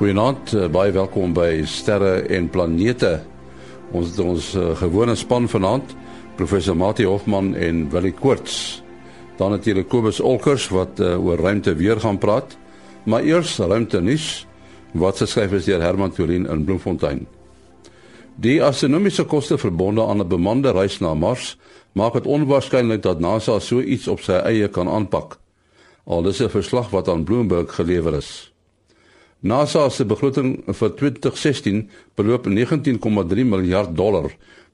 Goeienaand, uh, baie welkom by Sterre en Planete. Ons het ons uh, gewone span vanaand, professor Mati Hofman en Willie Koorts. Dan natuurlik Kobus Olkers wat uh, oor ruimte weer gaan praat. Maar eers ruimte nuus wat geskryf is deur Herman Turin in Bloemfontein. Die astronomiese koste verbonde aan 'n bemande reis na Mars maak dit onwaarskynlik dat NASA so iets op sy eie kan aanpak. Al dis 'n verslag wat aan Bloomberg gelewer is. NASA se begroting vir 2016 beloop 19,3 miljard dollar,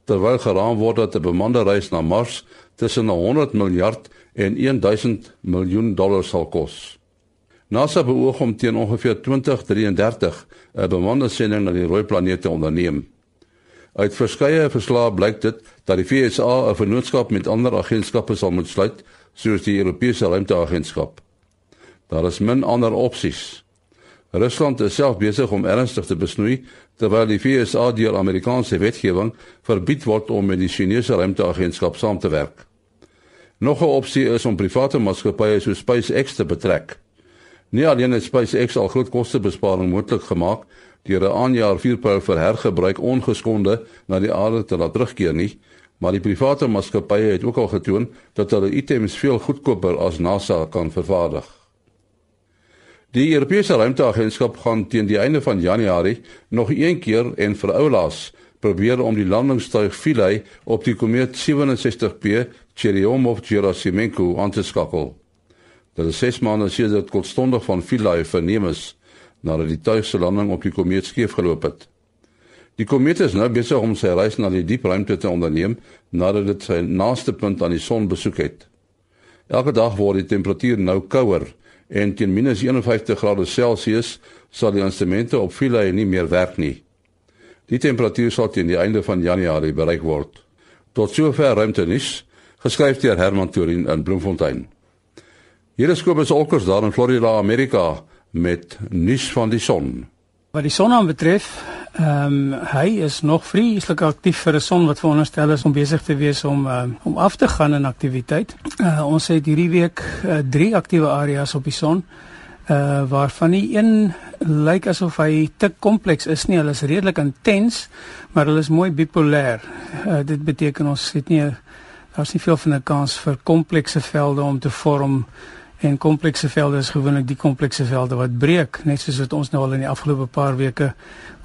terwyl geraam word dat 'n bemande reis na Mars tussen 100 miljard en 1000 miljoen dollar sal kos. NASA beoog om teen ongeveer 2033 'n bemande sending na die rooi planeet te onderneem. Uit verskeie verslae blyk dit dat die VSA 'n vennootskap met ander agentskappe sal moet sluit, soos die Europese Ruimteagentskap. Daar is min ander opsies. Rusland is self besig om ernstig te besnoei terwyl die VSA deur Amerikaanse wetgewing verbied word om met die Chinese Ruimteagentskap saam te werk. Nog 'n opsie is om private maatskappye soos SpaceX te betrek. Nie alleen het SpaceX al groot kostebesparing moontlik gemaak deur 'n aanjaar vuurpyl vir hergebruik ongeskonde na die aarde te laat terugkeer nie, maar die private maatskappye het ook al getoon dat hulle items veel goedkoper as NASA kan vervaardig. Die Europese Ruimteagentskap gaan teen die einde van Januarie nog een keer en vir oulaas probeer om die landingstuig Philae op die komeet 67P Churyumov-Gerasimenko aan te skakel. Dit is 6 maande sedert kortstondig van Philae verneem is nadat die tuig se landing op die komeet skeef geloop het. Die komeet is nou besig om sy reis na die diep ruimte te onderneem nadat dit sy naaste punt aan die son besoek het. Elke dag word die temperatuur nou kouer en teen -51°C sal die instrumente op Philae nie meer werk nie. Die temperatuur sal teen die einde van Januarie bereik word. Tot sover ruimte nuus, geskryf deur Herman Turin in Bloemfontein. Hier is Kobus Olkers daar in Florida, Amerika met nuus van die son. Wat die son aanbetref, ehm um, hy is nog vreeslik aktief vir 'n son wat veronderstel is om besig te wees om uh, om af te gaan in aktiwiteit. Uh, ons het hierdie week uh, drie aktiewe areas op die son. Uh waarvan die een lyk asof hy te kompleks is nie. Hulle is redelik intens, maar hulle is mooi bipolêr. Uh, dit beteken ons het nie daar's nie veel van 'n kans vir komplekse velde om te vorm en komplekse velde is gewoonlik die komplekse velde wat breek net soos wat ons nou al in die afgelope paar weke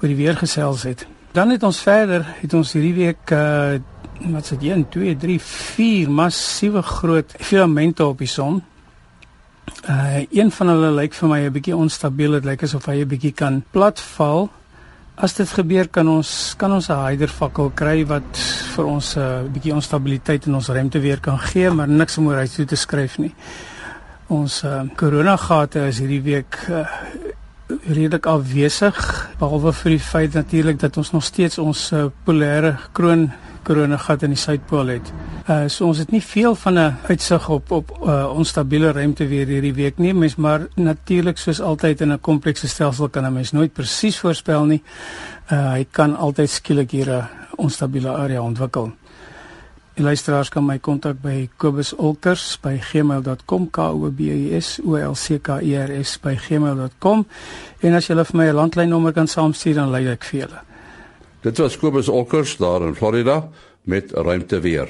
oor die weer gesels het. Dan het ons verder het ons hierdie week uh wat sê 1 2 3 4 massiewe groot filamente op die son. Uh een van hulle lyk vir my 'n bietjie onstabiel, dit lyk asof hy 'n bietjie kan platval. As dit gebeur kan ons kan ons 'n hydervakkel kry wat vir ons 'n uh, bietjie onstabiliteit in ons ruimte weer kan gee, maar niks om oor hy toe te skryf nie. Ons uh, koronagate is hierdie week uh, redelik afwesig behalwe vir die feit natuurlik dat ons nog steeds ons uh, polêre kroon koronagat in die suidpool het. Uh so ons het nie veel van 'n uitsig op op uh, onstabiele ruimte weer hierdie week nie, mens maar natuurlik soos altyd in 'n komplekse stelsel kan 'n mens nooit presies voorspel nie. Uh hy kan altyd skielik hier 'n onstabiele area ontwikkel. Die luisteraars kan my kontak by kobusolkers@gmail.com k o b u s o l c k e r s by gmail.com en as jy vir my 'n landlynnommer kan saamstuur dan lei ek vir julle. Dit was Kobus Olkers daar in Florida met ruimte weer.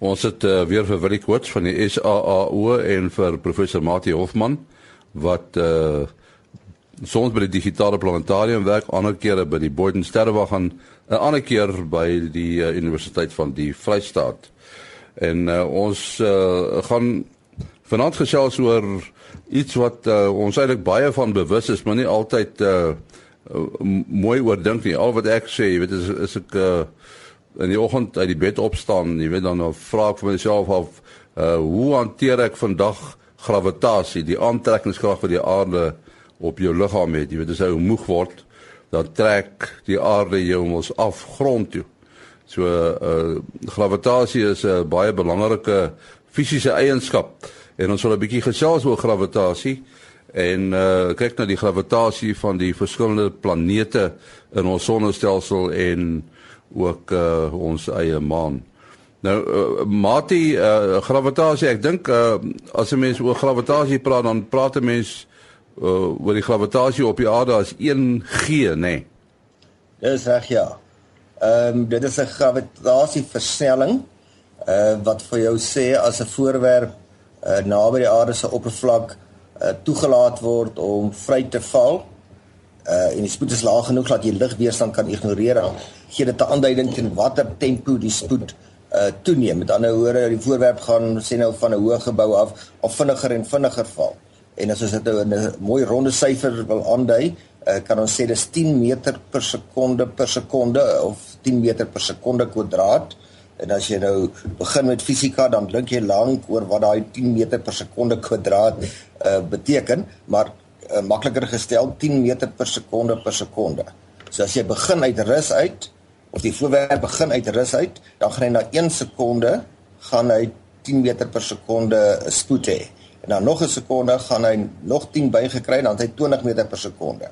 Ons het uh, weer vir Willie Koorts van die SAAO en vir professor Mati Hofman wat uh soms by die digitale planetarium werk, ander kere by die Boyden Sterrewag gaan 'n ander keer by die uh, Universiteit van die Vrystaat. En uh, ons uh, gaan vanaand gesels oor iets wat uh, ons eintlik baie van bewus is, maar nie altyd uh, mooi oordink nie. Al wat ek sê, jy weet is is ek uh, in die oggend uit die bed opstaan, jy weet dan nou vra ek vir myself af uh, hoe hanteer ek vandag gravitasie, die aantrekkingskrag van die aarde op jou liggaam het. Jy weet as jy moeg word, dan trek die aarde jou mos af grond toe. So uh gravitasie is 'n baie belangrike fisiese eienskap en ons wil 'n bietjie gesels oor gravitasie en uh kyk na die gravitasie van die verskillende planete in ons sonnestelsel en ook uh ons eie maan. Nou uh, Mati uh gravitasie, ek dink uh as 'n mens oor gravitasie praat dan praat 'n mens uh wat die gravitasie op die aarde as 1g, nê? Nee. Dis reg ja. Ehm um, dit is 'n gravitasieversnelling uh wat vir jou sê as 'n voorwerp uh naby die aarde se oppervlak uh toegelaat word om vry te val uh en die spoed is laag genoeg dat jy ligweerstand kan ignoreer dan gee dit 'n aanduiding teen watter tempo die spoed uh toeneem. Met ander woorde, die voorwerp gaan sê nou van 'n hoë gebou af of vinniger en vinniger val. En as ons dit nou in 'n mooi ronde syfer wil aandui, uh kan ons sê dis 10 meter per sekonde per sekonde of 10 meter per sekonde kwadraat. En as jy nou begin met fisika, dan dink jy lank oor wat daai 10 meter per sekonde kwadraat uh beteken, maar uh, makliker gestel 10 meter per sekonde per sekonde. So as jy begin uit rus uit of die voorwerp begin uit rus uit, dan gaan hy na 1 sekonde gaan hy 10 meter per sekonde spoed hê. En dan nog 'n sekonde gaan hy nog 10 bygekry en dan het hy 20 meter per sekonde.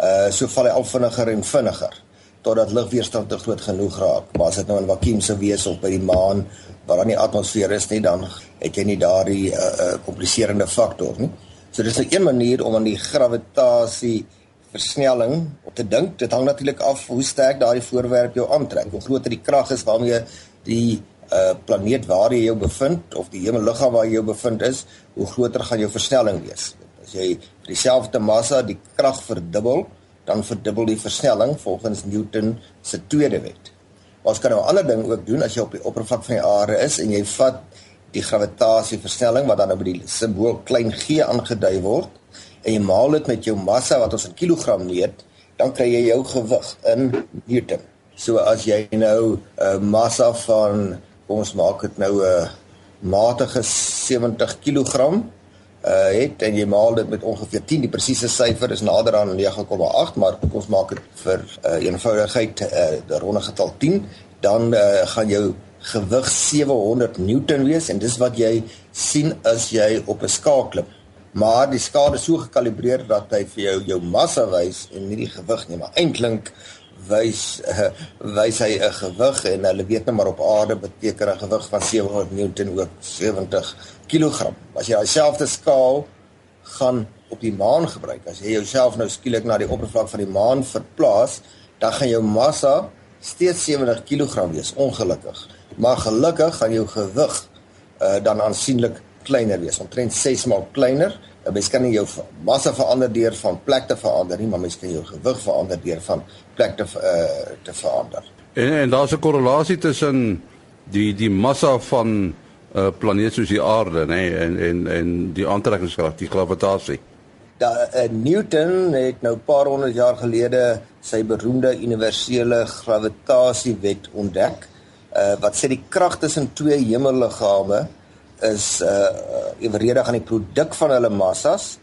Uh so val hy al vinniger en vinniger totdat ligweerstand te groot genoeg raak. Maar as dit nou in vakuum sou wees of by die maan waar daar nie atmosfeer is nie, dan het jy nie daardie uh, uh kompliserende faktor nie. So dis 'n een manier om aan die gravitasie versnelling op te dink. Dit hang natuurlik af hoe sterk daardie voorwerp jou aantrek. Hoe groter die krag is waarmee die uh planeet waar jy jou bevind of die hemelliggaam waar jy jou bevind is, hoe groter gaan jou versnelling wees. As jy vir dieselfde massa die krag verdubbel, dan verdubbel die versnelling volgens Newton se tweede wet. Ons kan nou 'n ander ding ook doen as jy op die oppervlak van die aarde is en jy vat die gravitasieversnelling wat dan nou met die simbool klein g aangedui word en jy maal dit met jou massa wat ons in kilogram meet, dan kry jy jou gewig in newton. So as jy nou 'n uh, massa van ons maak dit nou 'n uh, matige 70 kg uh het en jy maal dit met ongeveer 10 die presiese syfer is nader aan 9,8 maar ons maak dit vir uh, eenvoudigheid uh, die ronde getal 10 dan uh, gaan jou gewig 700 newton wees en dis wat jy sien as jy op 'n skaal klim. Maar die skaal is so gekalibreer dat hy vir jou jou massa wys en nie die gewig nie, maar eintlik wys uh, wys hy 'n gewig en hulle weet net maar op aarde beteken 'n gewig van 700 newton ook 70 kg. As jy dieselfde skaal gaan op die maan gebruik, as jy jouself nou skielik na die oppervlak van die maan verplaas, dan gaan jou massa steeds 70 kg wees, ongelukkig maar gelukkig gaan jou gewig uh, dan aansienlik kleiner wees, omtrent 6 maal kleiner. Uh, mens kan nie jou massa verander deur van plek te verander nie, maar mens kan jou gewig verander deur van plek te uh, te verander. En en daar's 'n korrelasie tussen die die massa van 'n uh, planeet soos die aarde, nê, nee, en en en die aantrekkingskrag, die gravitasie. Da uh, Newton het nou 'n paar honderd jaar gelede sy beroemde universele gravitasiewet ontdek uh, wat sê die krag tussen twee hemelliggame is uh evenredig aan die produk van hulle massas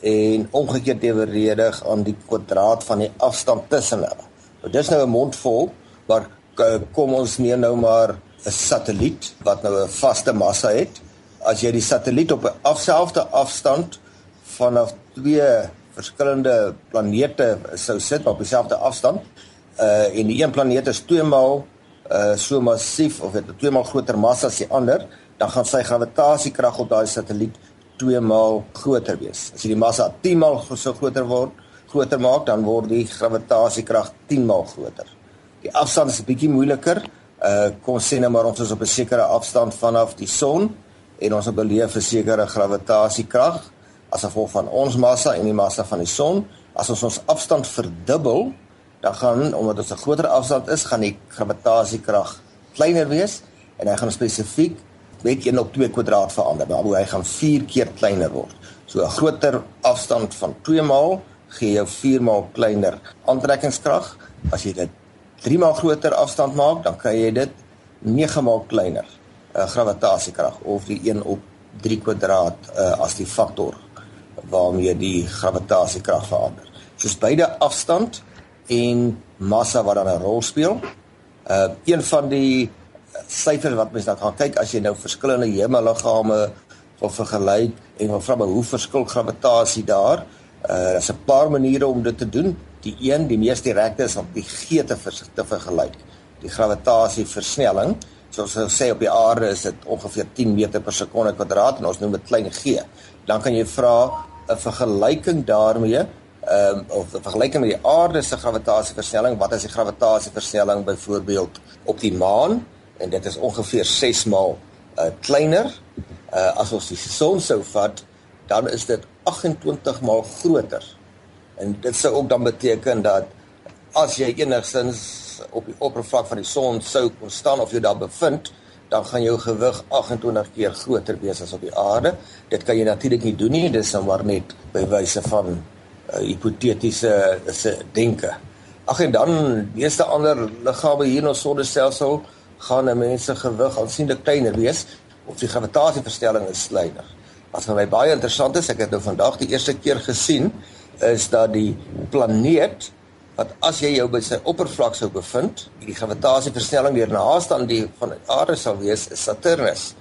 en omgekeerd evenredig aan die kwadraat van die afstand tussen hulle. Nou dis nou 'n mond vol, maar uh, kom ons neem nou maar 'n satelliet wat nou 'n vaste massa het. As jy die satelliet op 'n afselfde afstand vanaf twee verskillende planete sou sit op dieselfde afstand, uh en die een planeet is 2 maal uh so massief of het 2 maal groter massa as die ander, dan gaan sy gravitasiekrag op daai satelliet 2 maal groter wees. As jy die massa 10 maal so groter word, groter maak, dan word die gravitasiekrag 10 maal groter. Die afstand is 'n bietjie moeiliker. Uh kom sê nou maar ons is op 'n sekere afstand vanaf die son en ons beleef 'n sekere gravitasiekrag as gevolg van ons massa en die massa van die son. As ons ons afstand verdubbel, dan gaan omdat ons 'n groter afstand is, gaan die gravitasiekrag kleiner wees en hy gaan spesifiek met 1 op 2 kwadraat verander. Maar hy gaan 4 keer kleiner word. So 'n groter afstand van 2 maal gee jou 4 maal kleiner aantrekkingskrag. As jy dit 3 maal groter afstand maak, dan kry jy dit 9 maal kleiner uh, gravitasiekrag of die 1 op 3 kwadraat uh, as die faktor waarmee die gravitasiekrag verander. Soos beide afstand en massa wat dan 'n rol speel. Uh een van die syfers wat mens dan gaan kyk as jy nou verskillende hemelliggame wil vergelyk en wil vra hoe verskil gravitasie daar? Uh daar's 'n paar maniere om dit te doen. Die een, die mees direkte is om die g te, vers te vergelyk. Die gravitasie versnelling, soos ons sê op die aarde is dit ongeveer 10 meter per sekonde kwadraat en ons noem dit klein g. Dan kan jy vra 'n vergelyking daarmee ehm um, of vergelyking met die aarde se gravitasieversnelling, wat is die gravitasieversnelling byvoorbeeld op die maan? En dit is ongeveer 6 maal uh, kleiner uh, as ons die son sou vat, dan is dit 28 maal groter. En dit sou ook dan beteken dat as jy enigstens op die oppervlak van die son sou kon staan of jy daar bevind, dan gaan jou gewig 28 keer groter wees as op die aarde. Dit kan jy natuurlik nie doen nie, dis nou maar net by wyse van hipotetiese se denke. Ag en dan meeste ander liggame hier in ons sonnestelsel gaan 'n mens se gewig aansienlik kleiner wees of die gravitasieverstelling is kleiner. Wat vir my baie interessant is, ek het nou vandag die eerste keer gesien, is dat die planeet wat as jy jou by sy oppervlak sou bevind, die gravitasieversnelling deur naaste aan die van die aarde sal wees, is Saturnus.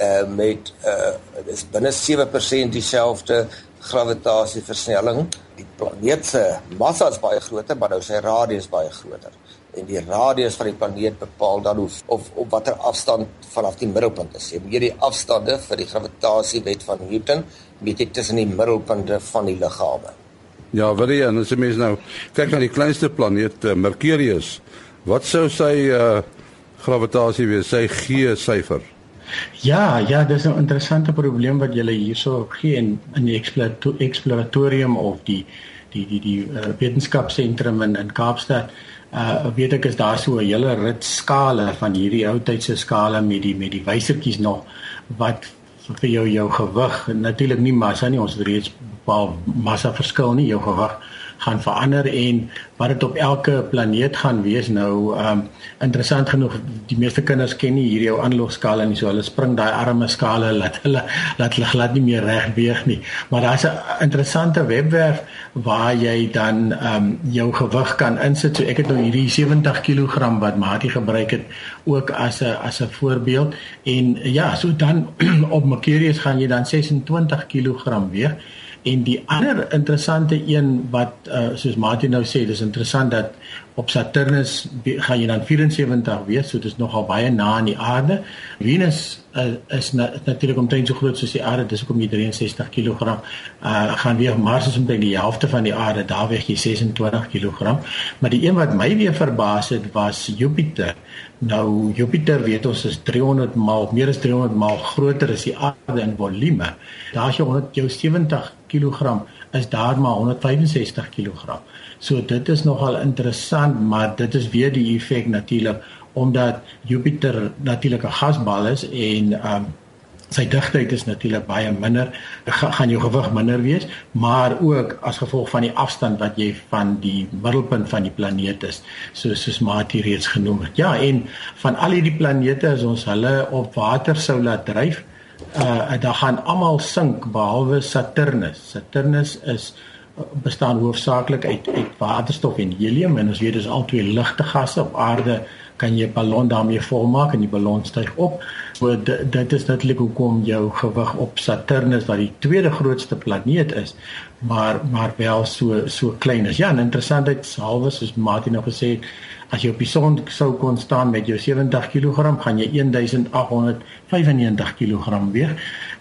Uh met uh dis binne 7% dieselfde gravitasieversnelling. Die planeet se massa is baie groter, maar nou sy radius baie groter. En die radius van die planeet bepaal dan hoe of op watter afstand vanaf die middelpunt is. Jy moet die afstande vir die gravitasiewet van Newton meet tussen die middelpunte van die liggame. Ja, is en as jy mens nou kyk na die kleinste planeet uh, Mercurius, wat sou sy uh gravitasie wees, sy G syfer? Ja, ja, dis 'n interessante probleem wat julle hierso gee in in die eksploratorium of die die die die uh, wetenskapsentrum in in Kaapstad. Uh weet ek is daar so 'n hele rit skale van hierdie ou tydse skale met die met die wysertjies nog wat vir jou jou gewig natuurlik nie massa nie ons het reeds bepaal massa verskil nie jou gewig gaan verander en wat dit op elke planeet gaan wees nou um interessant genoeg die meeste kinders ken nie hierdie ou aanloopskale nie so hulle spring daai arme skale laat hulle laat hulle glad nie meer reg beweeg nie. Maar daar's 'n interessante webwerf waar jy dan um jou gewig kan insit. So ek het nou hierdie 70 kg wat Mati gebruik het ook as 'n as 'n voorbeeld. En ja so dan op Mercurius gaan jy dan 26 kg weeg En die ander interessante een wat uh, soos Martin nou sê, dis interessant dat op Saturnus gaan jy dan 74 wees, so dit is nogal baie na aan die aarde. Venus uh, is na, natuurlik omtrent so groot soos die aarde, dis ook om 63 kg. Uh gaan weer Mars is omtrent die helfte van die aarde, daar weeg jy 26 kg. Maar die een wat my weer verbaas het was Jupiter. Nou Jupiter weet ons is 300 maal meer as 300 maal groter as die aarde in volume. Daar's jy 100 jou 70 kg is daar maar 165 kg. So dit is nogal interessant, maar dit is weer die effek natuurlik omdat Jupiter natuurlik 'n gasbal is en um sy digtheid is natuurlik baie minder, Ga, gaan jou gewig minder wees, maar ook as gevolg van die afstand wat jy van die middelpunt van die planeet is, soos soos Mati reeds genoem het. Ja, en van al hierdie planete as ons hulle op water sou laat dryf, uh dan gaan almal sink behalwe Saturnus. Saturnus is bestaan hoofsaaklik uit uit waterstof en helium en ons weet dis al twee ligte gasse op aarde kan jy 'n ballon daarmee volmaak en die ballon styg op. So dit, is natuurlik hoekom jou gewig op Saturnus wat die tweede grootste planeet is, maar maar wel so so klein is. Ja, en interessantheid halwe soos Martin nou gesê het, As jy op die son sou kon staan met jou 70 kg, gaan jy 1895 kg weeg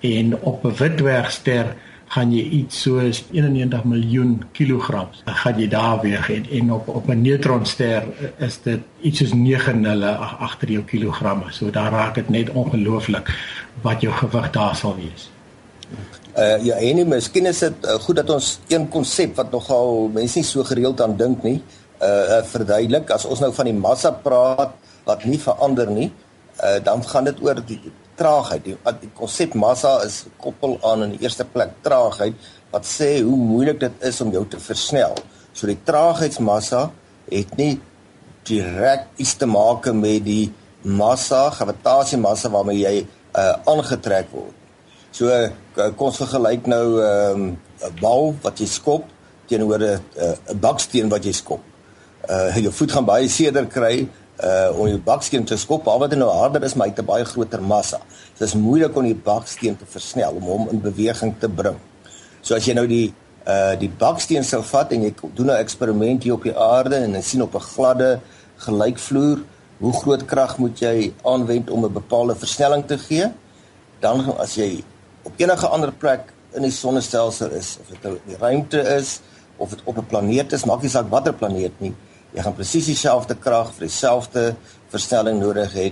en op 'n wit dwergster gaan jy iets soos 91 miljoen kilogram. Gaan jy daar weeg en, en op op 'n neutronster is dit iets soos 9 nulle agter jou kilogramme. So daar raak dit net ongelooflik wat jou gewig daar sal wees. Uh ja, en miskien is dit uh, goed dat ons een konsep wat nogal mense nie so gereeld aan dink nie, uh, verduidelik as ons nou van die massa praat wat nie verander nie uh, dan gaan dit oor die traagheid. Die die konsep massa is gekoppel aan in die eerste plek traagheid wat sê hoe moeilik dit is om jou te versnel. So die traagheidsmassa het nie direk iets te maak met die massa gravitasiemassa waarmee jy uh, aangetrek word. So kom ons vergelyk nou 'n um, bal wat jy skop teenoor 'n 'n baksteen wat jy skop. Uh jou voet gaan baie seerder kry uh om jou baksteen te skop behalwe dit nou harder is maar hy het 'n baie groter massa. So dit is moeilik om die baksteen te versnel om hom in beweging te bring. So as jy nou die uh die baksteen sou vat en jy doen 'n eksperiment hier op die aarde en jy sien op 'n gladde gelykvloer hoe groot krag moet jy aanwend om 'n bepaalde versnelling te gee? Dan as jy op enige ander plek in die sonnestelsel is, of dit in die ruimte is, of dit op 'n planeet is, maak nie saak watter planeet nie. Jy gaan presies dieselfde krag vir dieselfde versnelling nodig hê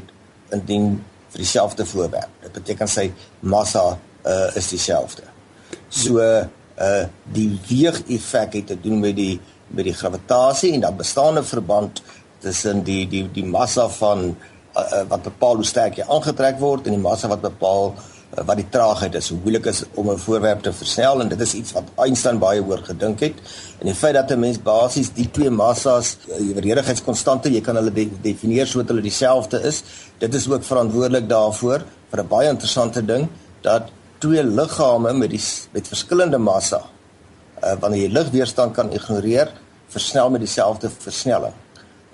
indien vir dieselfde voorwerp. Dit beteken sy massa uh, is dieselfde. So uh die weeg-effek het te doen met die met die gravitasie en dan bestaan 'n verband tussen die die die massa van uh, wat bepaal hoe sterk jy aangetrek word en die massa wat bepaal uh, wat die traagheid is. Hoe moeilik is om 'n voorwerp te versnel en dit is iets wat Einstein baie oor gedink het. En die feit dat 'n mens basies die twee massas, die verhedigheidskonstante, jy kan hulle de definieer sodat hulle dieselfde is. Dit is ook verantwoordelik daarvoor vir 'n baie interessante ding dat twee liggame met die met verskillende massa uh, wanneer jy ligweerstand kan ignoreer versnel met dieselfde versnelling.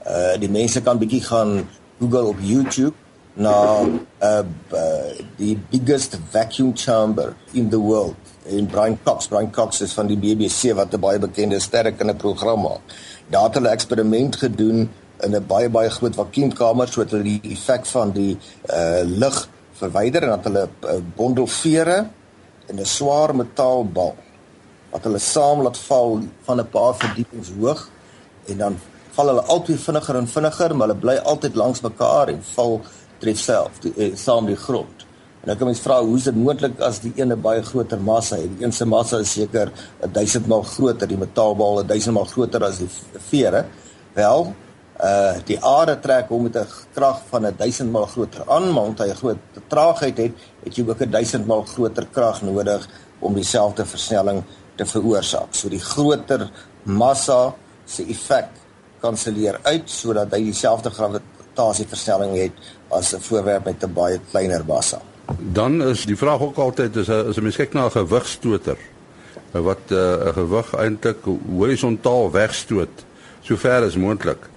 Uh die mense kan bietjie gaan Google op YouTube na uh, uh die biggest vacuum chamber in the world in Brian Cox. Brian Cox is van die BBC wat 'n baie bekende sterrekunde program maak. Daar het hulle eksperiment gedoen in 'n baie baie groot vakuumkamer sodat hulle die effek van die uh lig verwyder en dat hulle 'n eh, bondel vere en 'n swaar metaalbal wat hulle saam laat val van 'n paar verdiepings hoog en dan val hulle altyd vinniger en vinniger maar hulle bly altyd langs mekaar en val tref self die, eh, saam die grond. En dan kan mens vra hoe is dit moontlik as die ene baie groter massa het? Die een se massa is seker 1000 maal groter, die metaalbal 1000 maal groter as die vere. Wel, uh die aarde trek hom met 'n krag van 'n 1000 maal groter aan, maar omdat hy 'n groot traagheid het, het jy ook 'n 1000 maal groter krag nodig om dieselfde versnelling te veroorsaak. So die groter massa se effek kanselleer uit sodat hy dieselfde gravitasieversnelling het as 'n voorwerp met 'n baie kleiner massa. Dan is die vraag ook altyd is is 'n mens kyk na 'n gewigstoter wat uh, 'n uh, gewig eintlik horisontaal wegstoot sover as moontlik.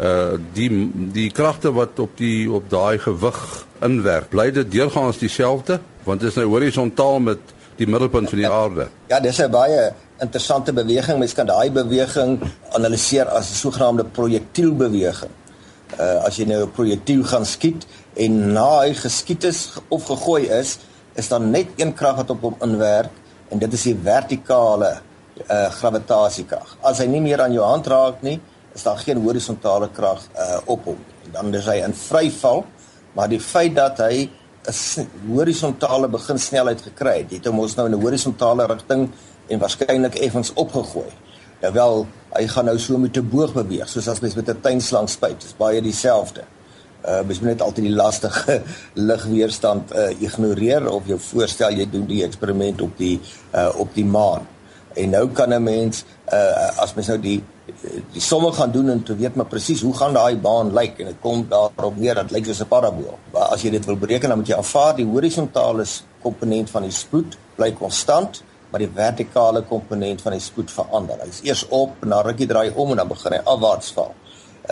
Uh die die kragte wat op die op daai gewig inwerk bly dit deurgaans dieselfde want dit is nou horisontaal met die middelpunt van die aarde. Ja dis 'n baie interessante beweging. Mens kan daai beweging analiseer as 'n sogenaamde projektielbeweging uh as jy nou 'n projektiel gaan skiet en na hy geskiet is of gegooi is is dan net een krag wat op hom inwerk en dit is die vertikale uh gravitasiekrag as hy nie meer aan jou hand raak nie is daar geen horisontale krag uh, op hom. En dan is hy in vryval, maar die feit dat hy 'n horisontale begin snelheid gekry het, het hom ons nou in 'n horisontale rigting en waarskynlik effens opgegooi. Nou wel, hy gaan nou so met 'n boog beweeg, soos as mens met 'n tuinslang spuit. Dit is baie dieselfde. Uh mens moet net altyd die lastige ligweerstand uh ignoreer of jou voorstel jy doen die eksperiment op die uh op die maan. En nou kan 'n mens uh as mens nou die die somme gaan doen en te weet maar presies hoe gaan daai baan lyk en dit kom daarop neer dat lyk soos 'n parabool. Maar as jy dit wil bereken dan moet jy aanvaar die horisontale komponent van die spoed bly konstant, maar die vertikale komponent van die spoed verander. Hy's eers op dan rukkie draai om en dan begin hy afwaarts val.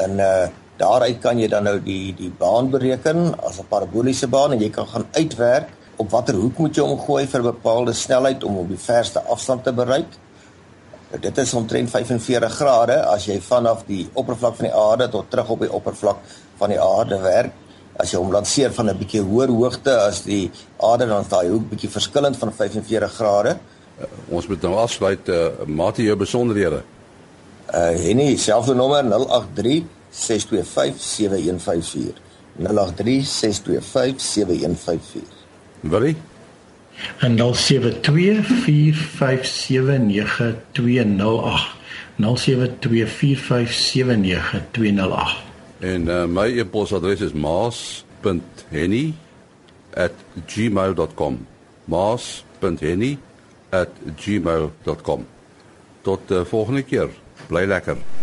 En uh daaruit kan jy dan nou die die baan bereken as 'n paraboliese baan en jy kan gaan uitwerk op watter hoek moet jy omgooi vir 'n bepaalde snelheid om op die verste afstand te bereik dit is omtrent 45 grade as jy vanaf die oppervlak van die aarde tot terug op die oppervlak van die aarde werk. As jy hom lanseer van 'n bietjie hoër hoogte as die aarde dan is daai hoek bietjie verskillend van 45 grade. Uh, ons moet nou afsluit uh, mate jou besonderhede. Uh Henny, selfde nommer 083 625 7154. 083 625 7154. Willie en 0724579208 0724579208 en uh, my e-posadres is maas.henny@gmail.com maas.henny@gmail.com tot uh, volgende keer. Bly lekker